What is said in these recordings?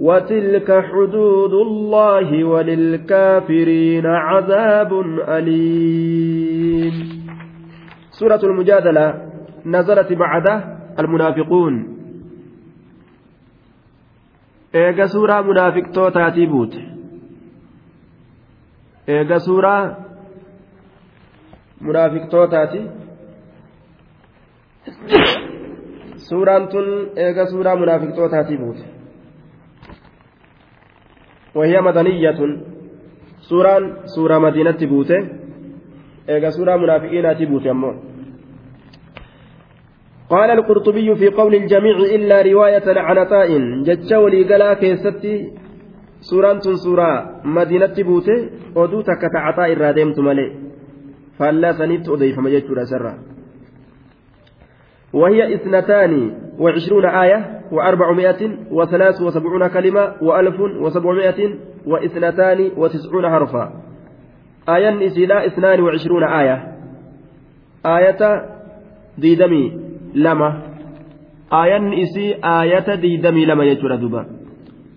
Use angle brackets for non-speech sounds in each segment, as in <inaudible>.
وتلك حدود الله وللكافرين عذاب أليم سورة المجادلة نزلت بعد المنافقون eega suuraa munaafiqtootaatii buute eega suuraa munaafiqtootaati suuraan tun eega suuraa munaafiqtootaatii buute وهي مدنية. سوران سورة مدينة بوته إيجا سورة منافقين تبوت يمون قال القرطبي في قول الجميع إلا رواية عن عطاء جتش ولي قلا كيستي. سوران سورة مدينة بوته ودوتك كعطاء الرادمت ملي فلا سنت أضيف مجد سرا. وهي اثنتان. وعشرون آية وأربعمائة وثلاث وسبعون كلمة وألف وسبعمائة واثنتان وتسعون حرفا. آية إسلا اثنان وعشرون آية. آية ديدمي لما. آية إسي آية ديدمي لما يجرى دبا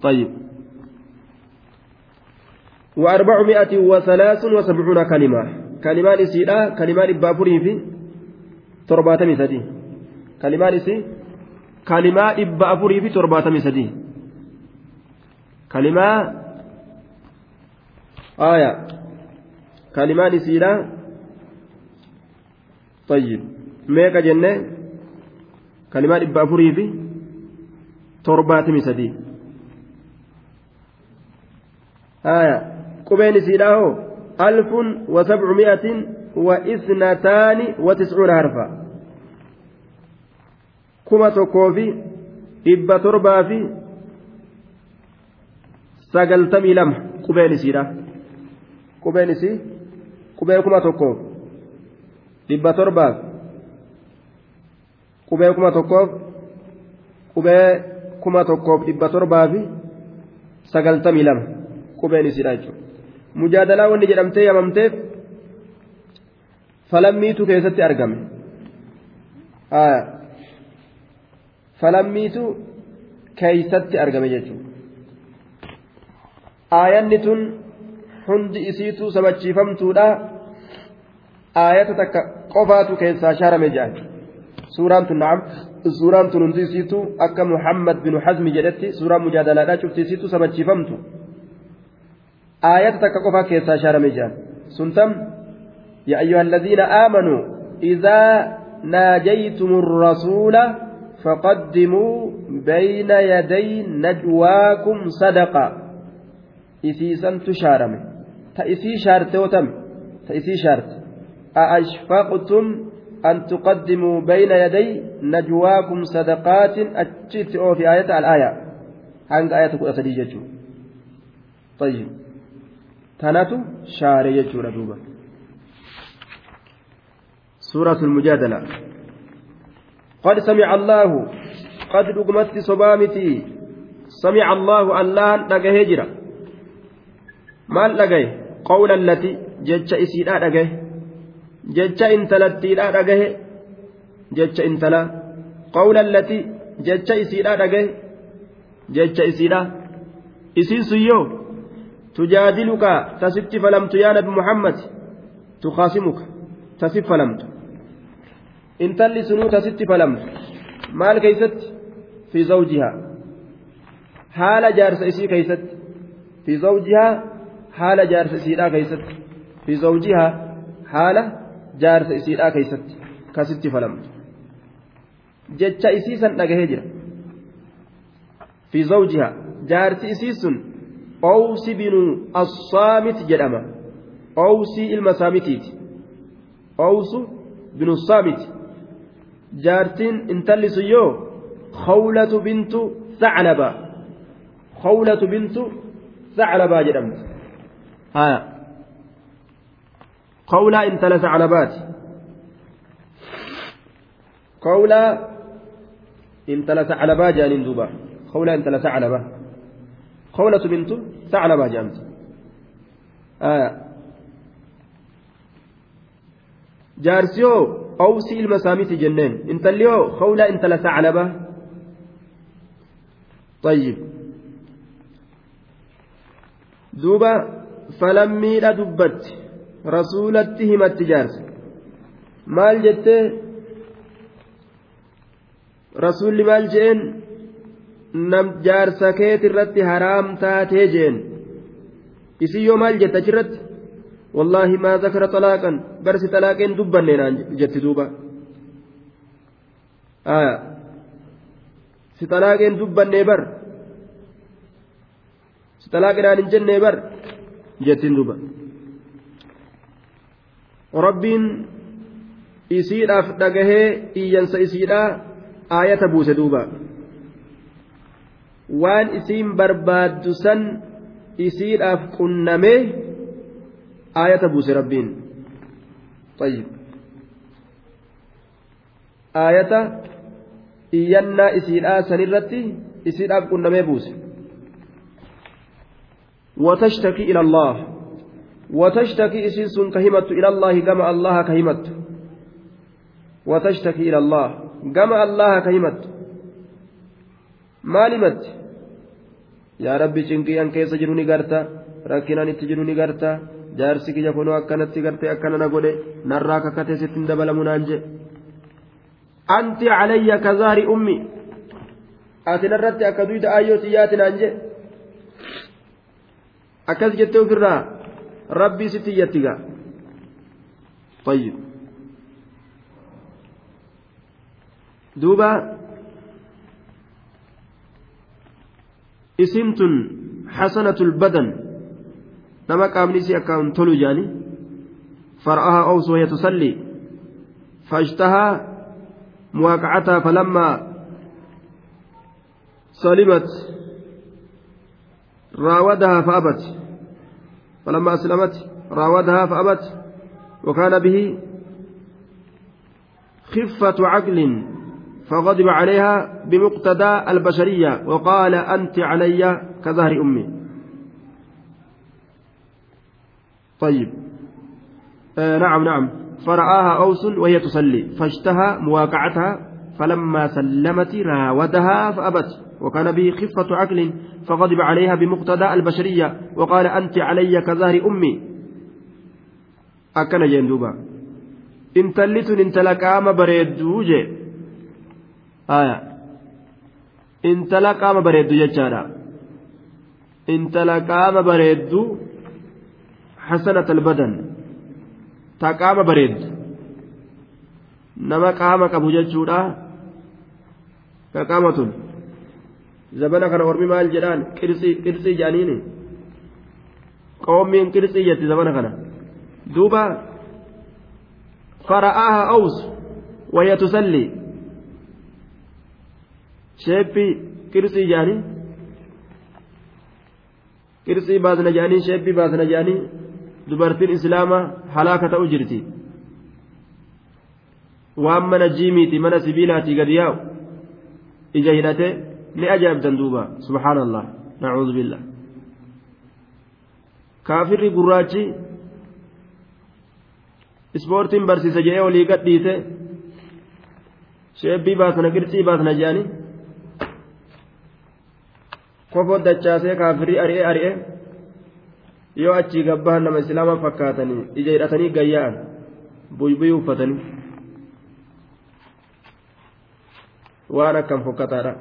طيب. وأربعمائة وثلاث وسبعون كلمة. كلمان إسيلا كلمان إبابوري في ترباتمي سدي kalimaan isii kalimaa dhibba afurii fi torbaatamii sadii kalimaa aya kalimaan isiidha طيب meeqa jenne kalimaa dhibba afurii fi torbaatamii sadii aya qubeen isiidha hoo alfun wa sabcumi'atin wa isnataani wa tiscuuna harfa kuma tokkoo fi dhibba torbaa fi sagaltamii lama qubeen isiidha qubeen isii qubee kuma tokkoof dhibba torbaaf qubee kuma tokkoof qubee kuma tokkoof dhibba torbaa fi sagaltamii lama qubeen isiidha jechuudha mujaadalaa wanni jedhamtee yamamteef falammiitu keessatti argame. falammiitu keeysatti argame jechuudha aayanni tun hundi isiituu sabachiifamtuudha. Aayata takka qofaatu keessaa shaarame jedhan suuraan tun na'am. Suuraan tun hundi isiitu akka muhammad binu hazmi jedhetti suuraa mujaadalaadhaa cufti isiituu sabachiifamtu. Aayata takka qofaa keessaa shaarame ji'an sun tam yaa ayyuha alladhiina aamanuu idaa naajaytumu rasuula فقدموا بين يدي نجواكم صدقة. إسيسا تشارم تأسي شارت وتم. تأسي شارت. أأشفقتم أن تقدموا بين يدي نجواكم صدقات؟ أتشت أو في آية الآية. هنگ آية أسدي طيب. تناتو شاري يجو دوبا سورة المجادلة. قد سمع الله قد رقمت صبامتي. سمع الله الله لقى هجرة. ما لقى قول التي جج إسيرا لقى جج انتلتيرا لقى جج إنتلا. قول التي جج إسيرا لقى جج إسيرا إسين سيو. تجادلك تست فلمت يا نبي محمد. تخاصمك تسف فلمت intalli sunuu tasitti falamtu maal keeysatti fi zawjihaa haala jaarsa isii keeysatti fi zawjihaa haala jaarsa isiidhaa keeysatti fi zawjihaa haala jaarsa isiidhaa keeysatti kasitti falamtu jecha isii san dhagahee jira fi zawjihaa jaarsi isii sun owsi binu assaamit jedhama owsii ilma saamitiiti owsu binu saamiti jaartiin intalli sun yoo khawlatu bintu saclaba khawlatu bintu saclabaa jedhamti haya qawlaa intala saclabaati qawlaa intala saclabaa jedhaniin duuba qawlaa intala saclaba qawlatu bintu saclabaa jedhamti haya jaarsiyoo awsii ilma saamiti jenneen intalli hoo hawlaa intala saclaba طيب duuba falammiidha dubbatti rasuulatti himatti jaarsa maal jettee rasuulli maal jeen nam jaarsa keeti irratti haraam taatee jeen isin yoo maal jette achirratti والله ما ذكر طلاقا برس طلاقين دبنين جت دوبا آية dubbannee bar si xalaaqinaan hin jennee bar jettiin duba rabbiin isiidhaaf dhagahee iyyansa isiidhaa aayata buuse duuba waan isiin barbaaddu san isiidhaaf qunnamee aayata buuse rabbiin طيب. aayata iyyannaa isiidhaa sanirratti isiidhaaf qunnamee buuse وتشتكي إلى الله. وتشتكي إسيس كهمت إلى الله كما الله كهمت. وتشتكي إلى الله كما الله كهمت. ما لمت؟ يا ربي شنكي أن كيس جنوني قرتا ركنا نتجنوني قرتا jaarsi kiyya kunoo akkanatti gartee akkana na godhe narraa kakkatee sittiin dabalamu naan je anti calayya kazaari ummi ati narratti akka duyda ayyoo xiyyaati naan je akkas jettee ofirraa rabbii sitti iyyatti gaa طيب دوبا اسمت حسنة البدن Nama qaamni isii akkaan tolu jaani far'aha awsu wahya tusalli فاشتهى مواقعتها فلما سلمت راودها فأبت فلما أسلمت راودها فأبت وكان به خفة عقل فغضب عليها بمقتدى البشرية وقال أنت علي كظهر أمي طيب. آه نعم نعم. فرآها أوس وهي تصلي. فاشتهى مواقعتها فلما سلمت راودها فأبت. وكان به خفة عقل فغضب عليها بمقتضى البشرية. وقال أنت علي كظهر أمي. أكن جندوبا إن تلقام بريدو جي آية. إن تلقام بريدو جتشارا إن تلقام بريدو حسنة البدن. تقام بريد. نما قام قبو جتشورا كقامة زبنا كان ورمي مال جلال قرصي قرصي جانيني. قومين قرصي جت زبنا كان. دوبا فرآها أوس wayya tusalli sheeppii qirsii jaanii qirsii baasna jaanii sheeppii baasna jaanii dubartiin islaamaa halaaka ta'u jirti. Waan mana jiimiiti mana sibiilaatii gadi yaa'u ija hidhate ni ajaa'ibtan duuba subhaanallah. Nacuudhu billah. Kaafirri gurraachi ispoortiin barsiisa jedhee olii gadhiise sheebbii baasna qircii baasna jedhanii kofoo dachaasee kaafirri ari'ee ari'ee yoo achii gabbahan nama islaamaa fakkaatanii ija hidhatanii gayya'an buyyuu uffatanii. Waan akkam fokkataadha.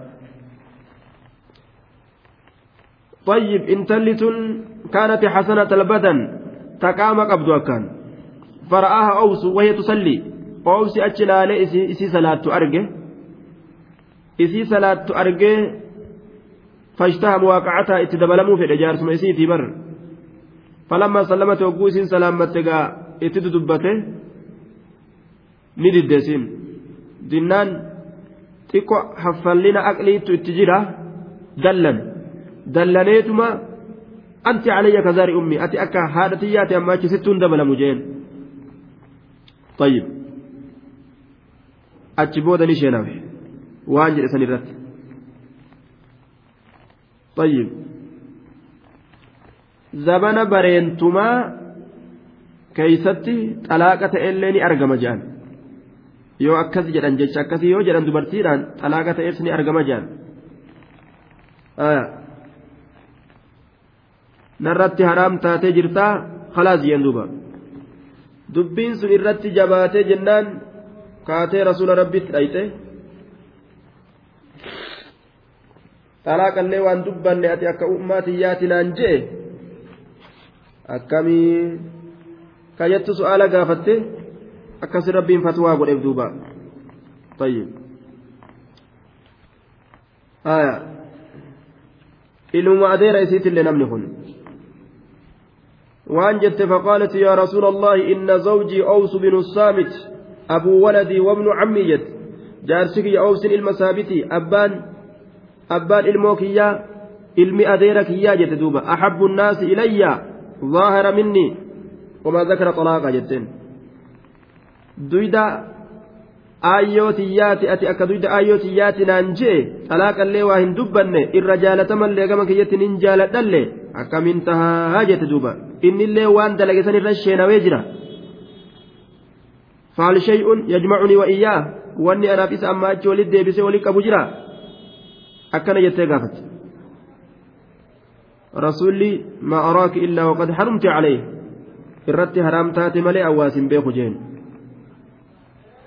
طيب انتلت كانت حسنة البدن تقام قبض أكان فرآها أوس وهي تصلي أوس أجلال إسي, صلاة أرجه إسي صلاة أرجه فاشتهى مواقعتها اتدبلموا في الإجار ثم إسي بر فلما سلمت وقوس سلامت اتدبته نددسين دنان xiqqoo haffallina aqliitu itti jira dallan dallaneetuma anti calayya kazaari ummi ati akka haadha xiyyaate amma achi sittuun dabalamu jeen طيب sheenawe waan jedhe san irratti طيب zabana bareentumaa keeysatti xalaaqa ta'ellee ni argama jedhan yoo akkas jedhan jecha akkasii yoo jedhan dubartiidhaan xalaaqa ta'eef ni argama jedhan narratti haraam taatee jirtaa? Khalaas jeen duuba. Dubbiin sun irratti jabaatee jennaan kaatee rasuula rabbitti dhayxe xalaaqallee waan dubbanne ati akka ummaatiyyaati naan jee akkamii kayyattu su'aala gaafatte? Akkasi rabbiin fatwaa godheef duuba. طيب آية إلما أدير إسيت اللي نمنكن وأنجت فقالت يا رسول الله إن زوجي أوس بن الصامت أبو ولدي وابن عمي جت جارسك أوس المسابتي أبان أبان الموكية ilmi adeera kiyyaa jette duuba. Axabbu nnaasi ilayya. Zaahira minni wamaa zakara xalaaqa jetteen. Duyda aayyoo tiyyaati ati akka duyda aayyoo tiyyaati naan jee xalaaqallee waa hin dubbanne irra jaalatamallee gama kiyyatti nin jaaladhalle akkamiin tahaa jette duuba? Innillee waan dalage san irra sheenawee jira. Faal shay'un yajmacunii wa iyyaa? Wanni anaaf isa amma achi walit deebisee walit qabu jira? Akkana jettee gaafatte rasuulli maa araaki illaa waqad harumte calee irratti haraam taate malee awwaasin beeku jeen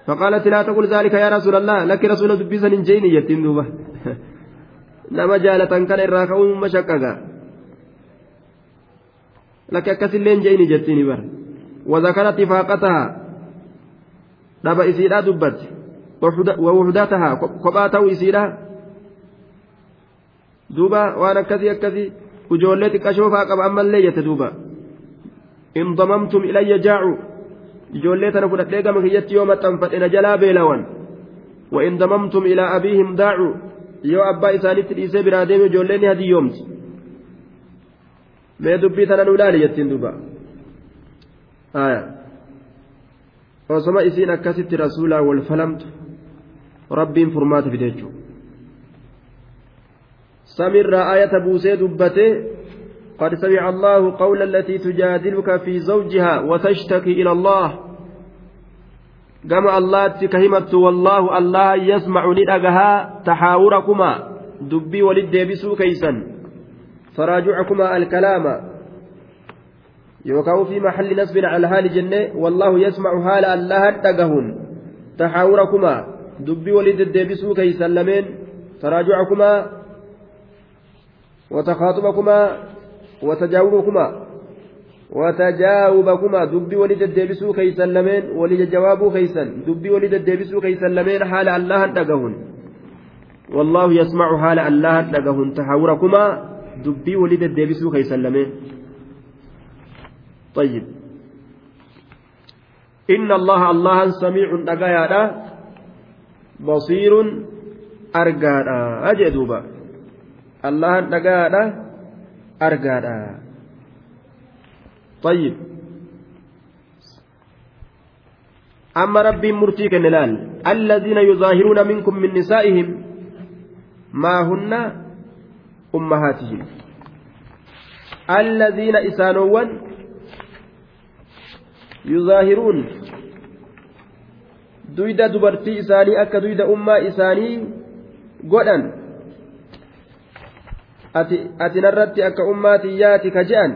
فقالت لا تقول ذلك يا رسول الله لك رسول دبيسا جيني يتين دوبا نما <laughs> جالة كان إراكم مشققا لك أكسلين جيني جتيني بر. وذكرت فاقتها. دبا إسيرا دبت. ووحداتها. قباته إسيرا. دوبا وأنا كذي أكذي وجولتك أشوفها قبل أما الليلة دوبا إن ضممتم إلي جاعوا ijoollee tana fudhadhee gama kiyyatti yoo maxxanfadhe na jalaa beelawan وإن ضممتم إلى أبيهم داعوا yoo abbaa isaanitti dhiisee biraa deeme ijoolleen ni hadiyyoomti mee dubbii tana nu ilaali jettiin duuba osoma isiin akkasitti rasuulaa wal falamtu rabbiin furmaata fide jechuu samiirraa ayata buusee dubbatee قد سمع الله قول التي تجادلك في زوجها وتشتكي إلى الله. كما الله تكهمت والله الله يسمع ندأها تحاوركما. دبي ولد بسو كيسا. فراجعكما الكلام. يوكاو في محل نسب على هال جنة والله يسمع حال الله تقهن تحاوركما. دبي ولد بسو كيسا لمن؟ تراجعكما وتخاطبكما وتجاوبكما وتجاوبكما. دبي ولد الديبسو كيسا لمن؟ ولد جواب كيسا. دبي ولد الديبسو كيسا لمن؟ حال الله دقهن والله يسمع حال الله دقهن تحاوركما. دبي ولد الديبسو كيسا لمن؟ طيب. إن الله الله سميع basiirun argaadha jee duuba allahan dhagaadha argaadha. طيب أما ربي مرتيك نلال الذين يظاهرون منكم من نسائهم ما هن أمهاتهم الذين إسانوا يظاهرون duyda dubartii isaanii akka duyda ummaa isaanii godhan. Ati narratti akka ummaa tiyyaati ka je'an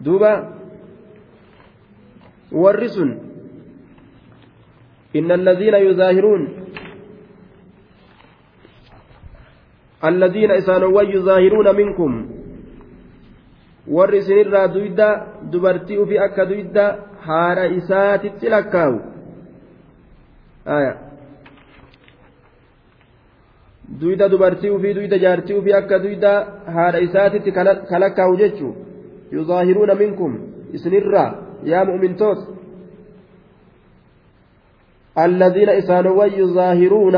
duuba warri sun inna alladhiina yuzaahiruun الذين إسانوا يظاهرون منكم warri isinirraa duyda dubartii ufi akka duyda haadha isaatitti lakkaawu duyda dubartii ufii duyda jaartii ufii akka duyda haadha isaatitti ka lakkaawu jechuu yuzaahiruuna minkum isinirraa yaa mu'mintoota الذين إسانوا يظاهرون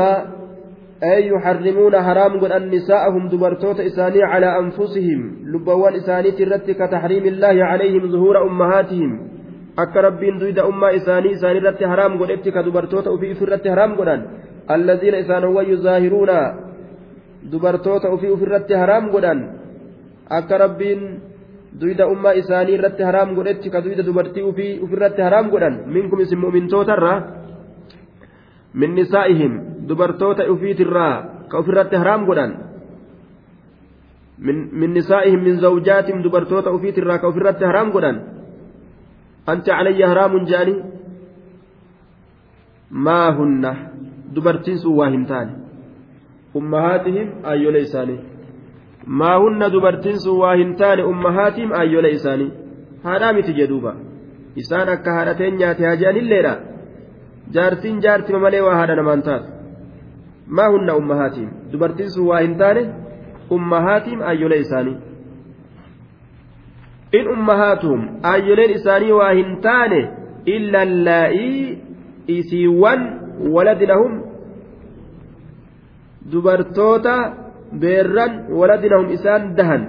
أي يحرمون حرام قد نساءهم دبرتوت إساني على أنفسهم لبوان إساني ترتك كتحريم الله عليهم ظهور أمهاتهم akka rabbiin duyda ummaa isaanii isaanii irratti haraam godhetti ka dubartoota ofii ofirratti haraam godhan alladiina isaanowwan yuzaahiruuna dubartoota ofii ofirratti haraam godhan akka rabbiin duyda ummaa isaanii irratti haraam godhetti ka duyda dubartii ofii ofirratti haraam godhan minkum isin mu'mintootarra min nisaa'ihim dubartoota ofiitirraa ka ofirratti haraam godhan min nisaa'ihim min zawjaatim dubartoota ofiitirraa ka ofirratti haraam godhan أنت علي dubartiin sun waa hin taane. Ummahaatihim aayyolee isaanii. Maa hunna dubartiin sun waa hin taane ummahaatihim aayyolee isaanii. Haadhaa miti jedhuuba isaan akka haadhateen nyaate haa je'anilleedha jaartiin jaartima malee waa haadha namaan taatu. Maa hunna ummahaatihim? Dubartiin sun waa hin taane ummahaatihim aayyolee isaanii. In ummahaatuhum ayyoleen isaanii waa hin taane illa laa'ii isiiwwan waladi lahum dubartoota beerran waladinahum isaan dahan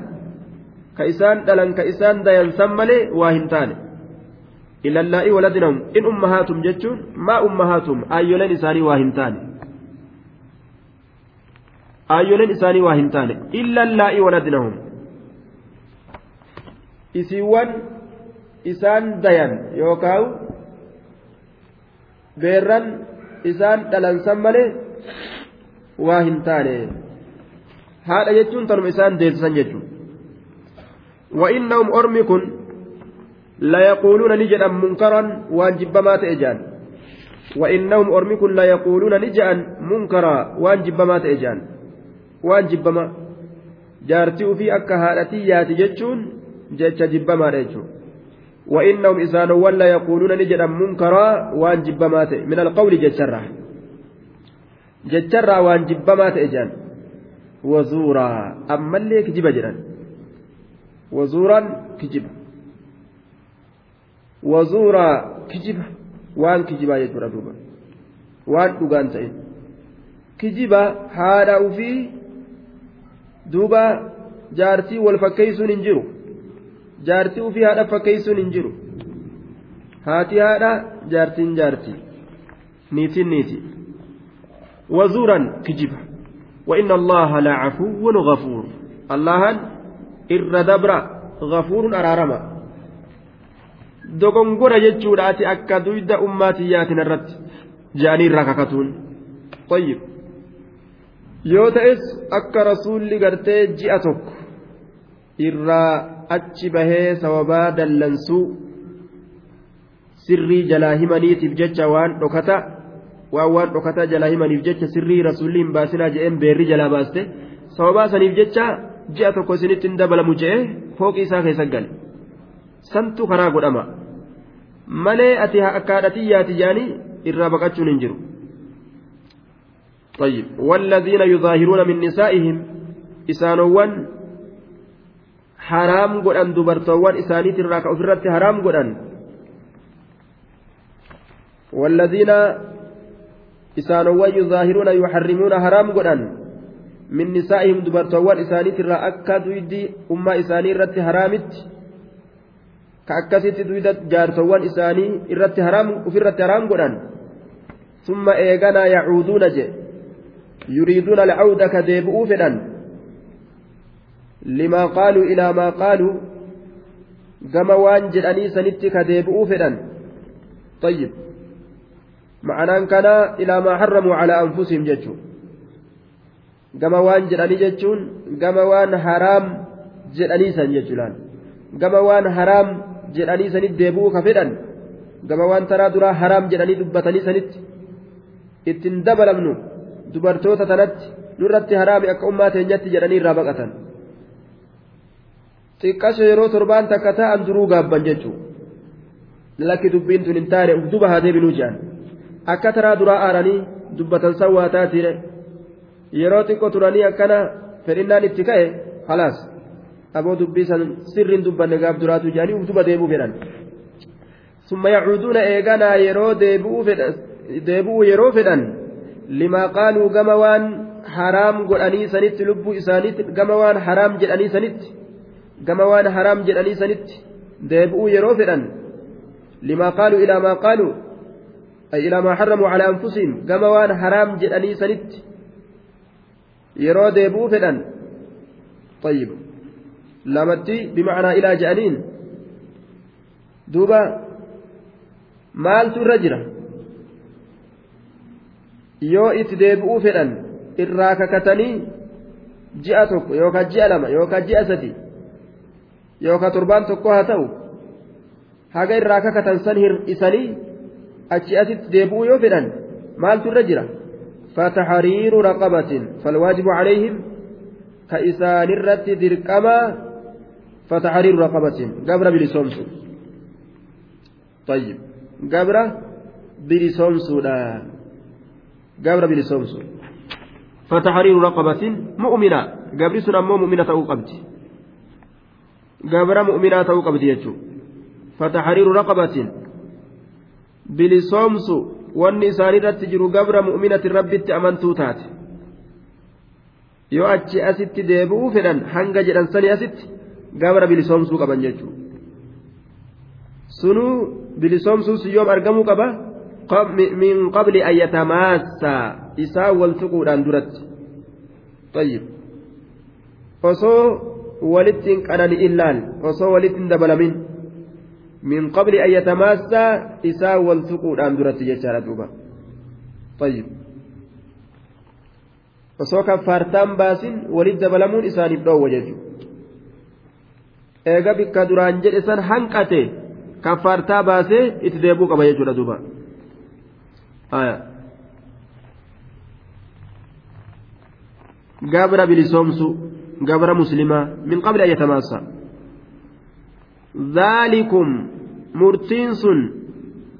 ka isaan dhalan ka isaan dayan san malee waa hin taane. Illa allaa'ii waladinahum in ummahaatum jechuun maa ummahaatum aayyoleen isaanii waa hin taane. Aayyoleen isaanii waa hin taane. Illa allaa'ii waladinahum isiiwwan isaan dayan yookaan beerran isaan dhalansan malee waa hin taane haadha jechuun tanuma isaan deessisan jechuudha wa'innahum ormi kun layaquuluuna ni jedhan munkaran waan jibbamaa ta'e jaan wa'innahum ormi kun layaquuluuna ni jedhan munkaraa waan jibbamaa ta'e jaan waan jibbama jaartii ufii akka haadhatii yaati jechuun jecha jibbamaadha jechuudha وإنهم إسان ولا يقولون نجد منكرا وان جبمات من القول جتشرا جتشرا وان جبمات إجان وزورا أما اللي كجب جرا وزورا كجب وزورا كجب وان كجبا يجرا دوبا وان دوغان تئن كجبا هذا وفي دوبا جارتي والفكيسون انجروا jaartii ufii haadha fakkeessuun hin jiru. Haati haadha jaartiin jaartii. Niitiin niiti wazuuran kijiba وإن الله لعفو غفور الله إر دبر غفور أرارما duyda ummaatiyyaatin irratti ja'anii irraa kakatuun tayyib yoo ta'es akka rasuulli gartee ji'a tokko irraa achi bahee sababaa dallansuu sirrii jalaa himaniitiif jecha waan dhokata waan waan dhokata jalaa himaniif jecha sirrii rasuulli hin baasinaa je'een beerri jalaa baaste sababaa saniif jecha ji'a tokko isinitti hin dabalamu je'e fooqii isaa keessa gale santu karaa godhama malee ati akka haadhatii yaati jaanii irraa baqachuun hin jiru. طيب والذين يظاهرون من نسائهم إسانوان haraam godhan dubartoowwan isaaniitirraa ka ofirratti haraam godhan والذين isaanowwan yuzaahiruuna yuxarrimuuna haraam godhan min nisaa'ihim dubartoowwan isaaniitirraa akka duydi ummaa isaanii irratti haraamitti ka akkasitti duyda jaartowwan isaanii irratti haraam ufirratti haraam godhan summa eeganaa yacuuduuna je yuriiduuna alcawda ka deebi'uu fedhan limaa qaaluu ilaa maa qaaluu gama waan jedhanii sanitti ka deebi'uu fedhan طيب ma'anaan kana ilaa maa harramuu calaa anfusihim jechuun gama waan jedhanii jechuun gama waan haraam jedhanii san jechuudhaan gama waan haraam jedhanii sanit deebi'uu ka fedhan gama waan taraa duraa haraam jedhanii dubbatanii sanitti ittiin dabalamnu dubartoota tanatti nurratti haraami akka ummaa teenyatti jedhanii irraa baqatan xiqqasho yeroo torbaan takka ta'an duruu gaabban jechuudha lakki dubbiin tun hin taane duba haa deebinuu jedhan akka taraa duraa aaranii dubbatan san waa taatiire yeroo xiqqoo turanii akkana fedhinnaan itti ka'e halaas aboo dubbii san sirriin dubbanne gaaf duraatu jedhanii uf duba deebuu fedhan summa yacuuduuna eeganaa yeroo deebi'uu yeroo fedhan limaa qaaluu gama waan haraam godhanii sanitti lubbuu isaaniitti gama waan haraam jedhanii sanitti gama waan haraam jedhanii sanitti deebi'uu yeroo fedhan limaa qaaluu ilaa maa qaaluu أي إلى ما حرموا على أنفسهم كما وان حرام جدني سنت يرو ديبو فدن طيب لامتي بمعنى إلى جانين دوبا irra jira yoo itti deebi'uu fedhan irraa kakatanii ji'a tokko yookaan ji'a lama yookaan ji'a sadi yookaan torbaan tokko haa ta'u haga irraa kakatan san hir'isanii achi asitti deebi'uu yoo fedhan maaltu irra jira fatahariiru raqabatin falwaajibu calayhim ka isaanirratti dirqamaa fatahariiru raqabatin gabra bilisoomsu طيب gabra bilisoomsuudha gabra bilisoomsu fatahariiru raqabatin mu'mina gabri sun ammoo mu'mina ta'uu qabdi gabra mu'minaa ta'uu qabdi jechuudha fatahariiru raqabatin bilisoomsu wanni isaaniirratti jiru gabra mu'minatin rabbitti amantuu taate yoo achi asitti deebi'uu fedhan hanga jedhan sanii asitti gabra bilisoomsuu qaban jechuudha sunuu bilisoomsuus yoom argamuu qaba min qabli an yatamaassaa isaa wal tuquudhaan duratti طيب osoo walittiin qanani'in laal osoo walittiin dabalamin min qabli an yatamaassaa isaa wal tuquudhaan duratti jechaadha duuba طيب osoo kaffaartaan baasin walit dabalamuun isaaniif dhoowwa jechuudha eega bikka duraan jedhe san hanqate kaffaartaa baasee itti deebuu qaba jechuudha duuba gabra bilisoomsu gabra muslimaa min qabli an yatamaassa dhaalikum murtiin sun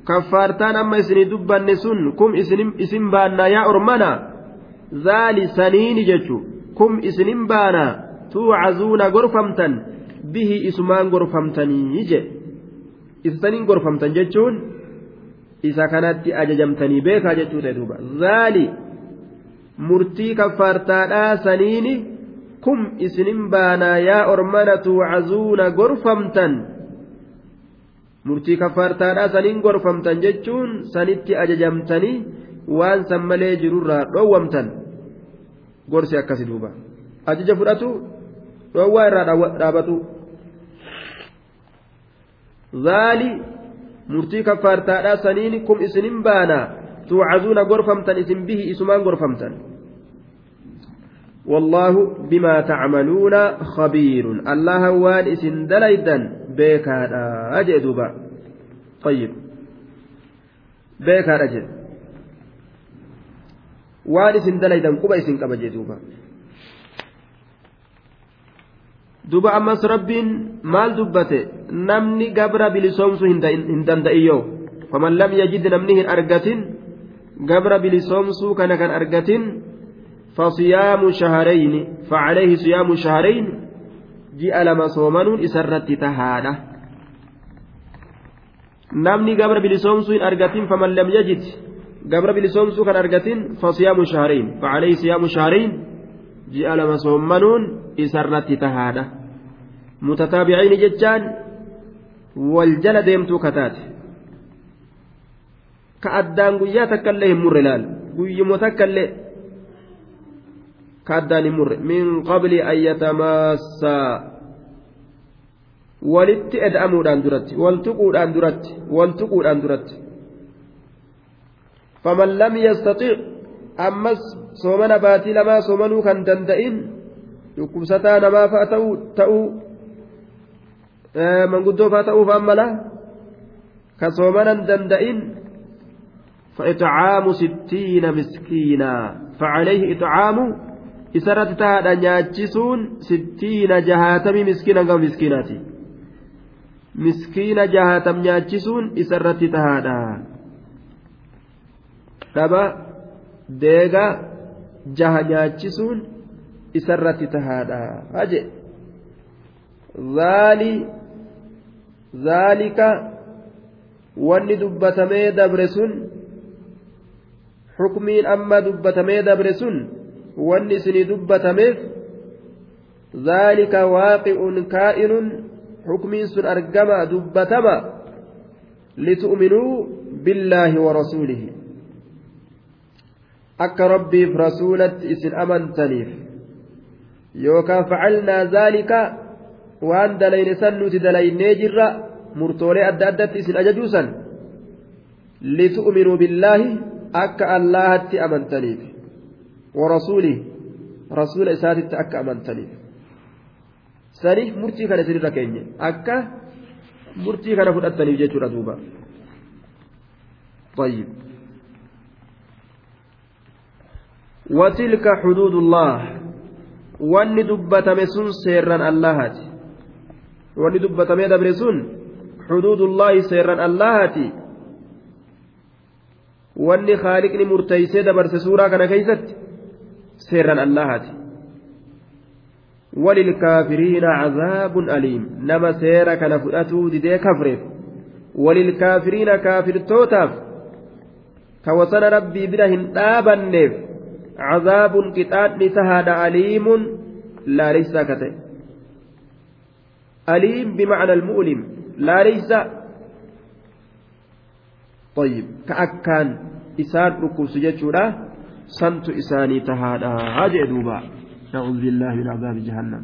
kaffaartaan amma isinii dubbanne sun kum isin baannaa yaa ormana dhaali saniini jechu kum isinin baanaa tuucazuuna gorfamtan bihi isumaan gorfamtanii jedhe isaniin gorfamtan jechuun isa kanatti ajajamtanii beekaa jechuu ta'e duuba zaali murtii kaffaartaadhaa saniini kum isinin baanaa yaa ormana tuucazuuna gorfamtan murtii kaffaartaadhaa saniin gorfamtan jechuun sanitti ajajamtanii waan san malee jirurraa dhoowwamtan gorsi akkasi duuba ajaja fudhatu dhoowwaa irraa dhaabatu. zaali murtii kaffaartaadhaa saniin kum isinin baana tuucazuuna gorfamtan isin bihi isumaan gorfamtan والله بما تعملون خبير الله وان اسن دليدا بيكا أجد با طيب بيكا أجد وان اسن دليدا قبا اسن قبا جدوبا duba ammas rabbiin maal dubbate namni gabra bilisoomsuu hin danda'iyyoo faman lam yajid namni hin argatin gabra bilisoomsuu kana kan argatin fasiyaamu shaharayni facalayhi siyaamu shaharayn ji'a lama soomanuun isarratti tahaadha. Namni gabra bilisoomsuu hin argatin faman lam yajid gabra bilisoomsuu kan argatin fasiyaamu shahariin facalee siyaamu shahariin ji'a lama soommanuun isarratti tahaadha. Mutataabiciini jechaan wal jala deemtuu kataate ka addaan guyyaa takka illee hin murre laal guyyuma takka illee ka min qabli an yatamaassaa walitti eda'amuudhaan duratti wal tuquudhaan duratti wal tuquudhaan duratti faman lam yastaxiic ammas soomana baatii lamaa soomanuu kan danda'in dhukkubsataa namaa fa'a ta'uu manguddoo fa'a ta'uuf ammala ka soomanan danda'in فإطعام ستين مسكينا فعليه إطعام إسرت تهدى نياتشسون ستين جهاتم مسكينا قام مسكيناتي مسكين جهاتم نياتشسون إسرت تهدى dhaba deega jaha nyaachisuun isarratti tahaadha haje zaalika wanni dubbatamee dabre sun xukmiin amma dubbatamee dabre sun wanni isinii dubbatameef zaalika waaqi'un kaa'inun xukmiin sun argama dubbatama litu'minuu billaahi wa rasuulihi akka rabbiif rasuulatti isin amantaniif yookaan facalnaa zaalika waan dalayne san nuti dalaynee jirra murtoolee adda addatti isin ajajuusan litu'minuu billaahi akka allahatti amantaniif warasuulih rasuula isaatitti akka amantaniif saniif murtii kana isinirra keenye akka murtii kana fudhattaniif jechuudha duuba طيب وتلك حدود الله wanni dubbatame sun seerran allahati wanni dubbatamee dabre sun xuduudullaahi seerran allahati wanni haaliqni murteeysee dabarse suuraa kana keeysatti seerran allahati وللكافرين عذاب أليم. نما سيرا كان فؤته ديدي كفرف وللكافرين كافر توتاف. كوسن ربي برهن آبنف عذاب كتاب نتهاد أليم لا ليس كته أليم بمعنى المؤلم. لا ليس. طيب كأكان إسان ركوب سجدشورا سنت إساني تهادا هاجئ دوبا نعوذ بالله من عذاب جهنم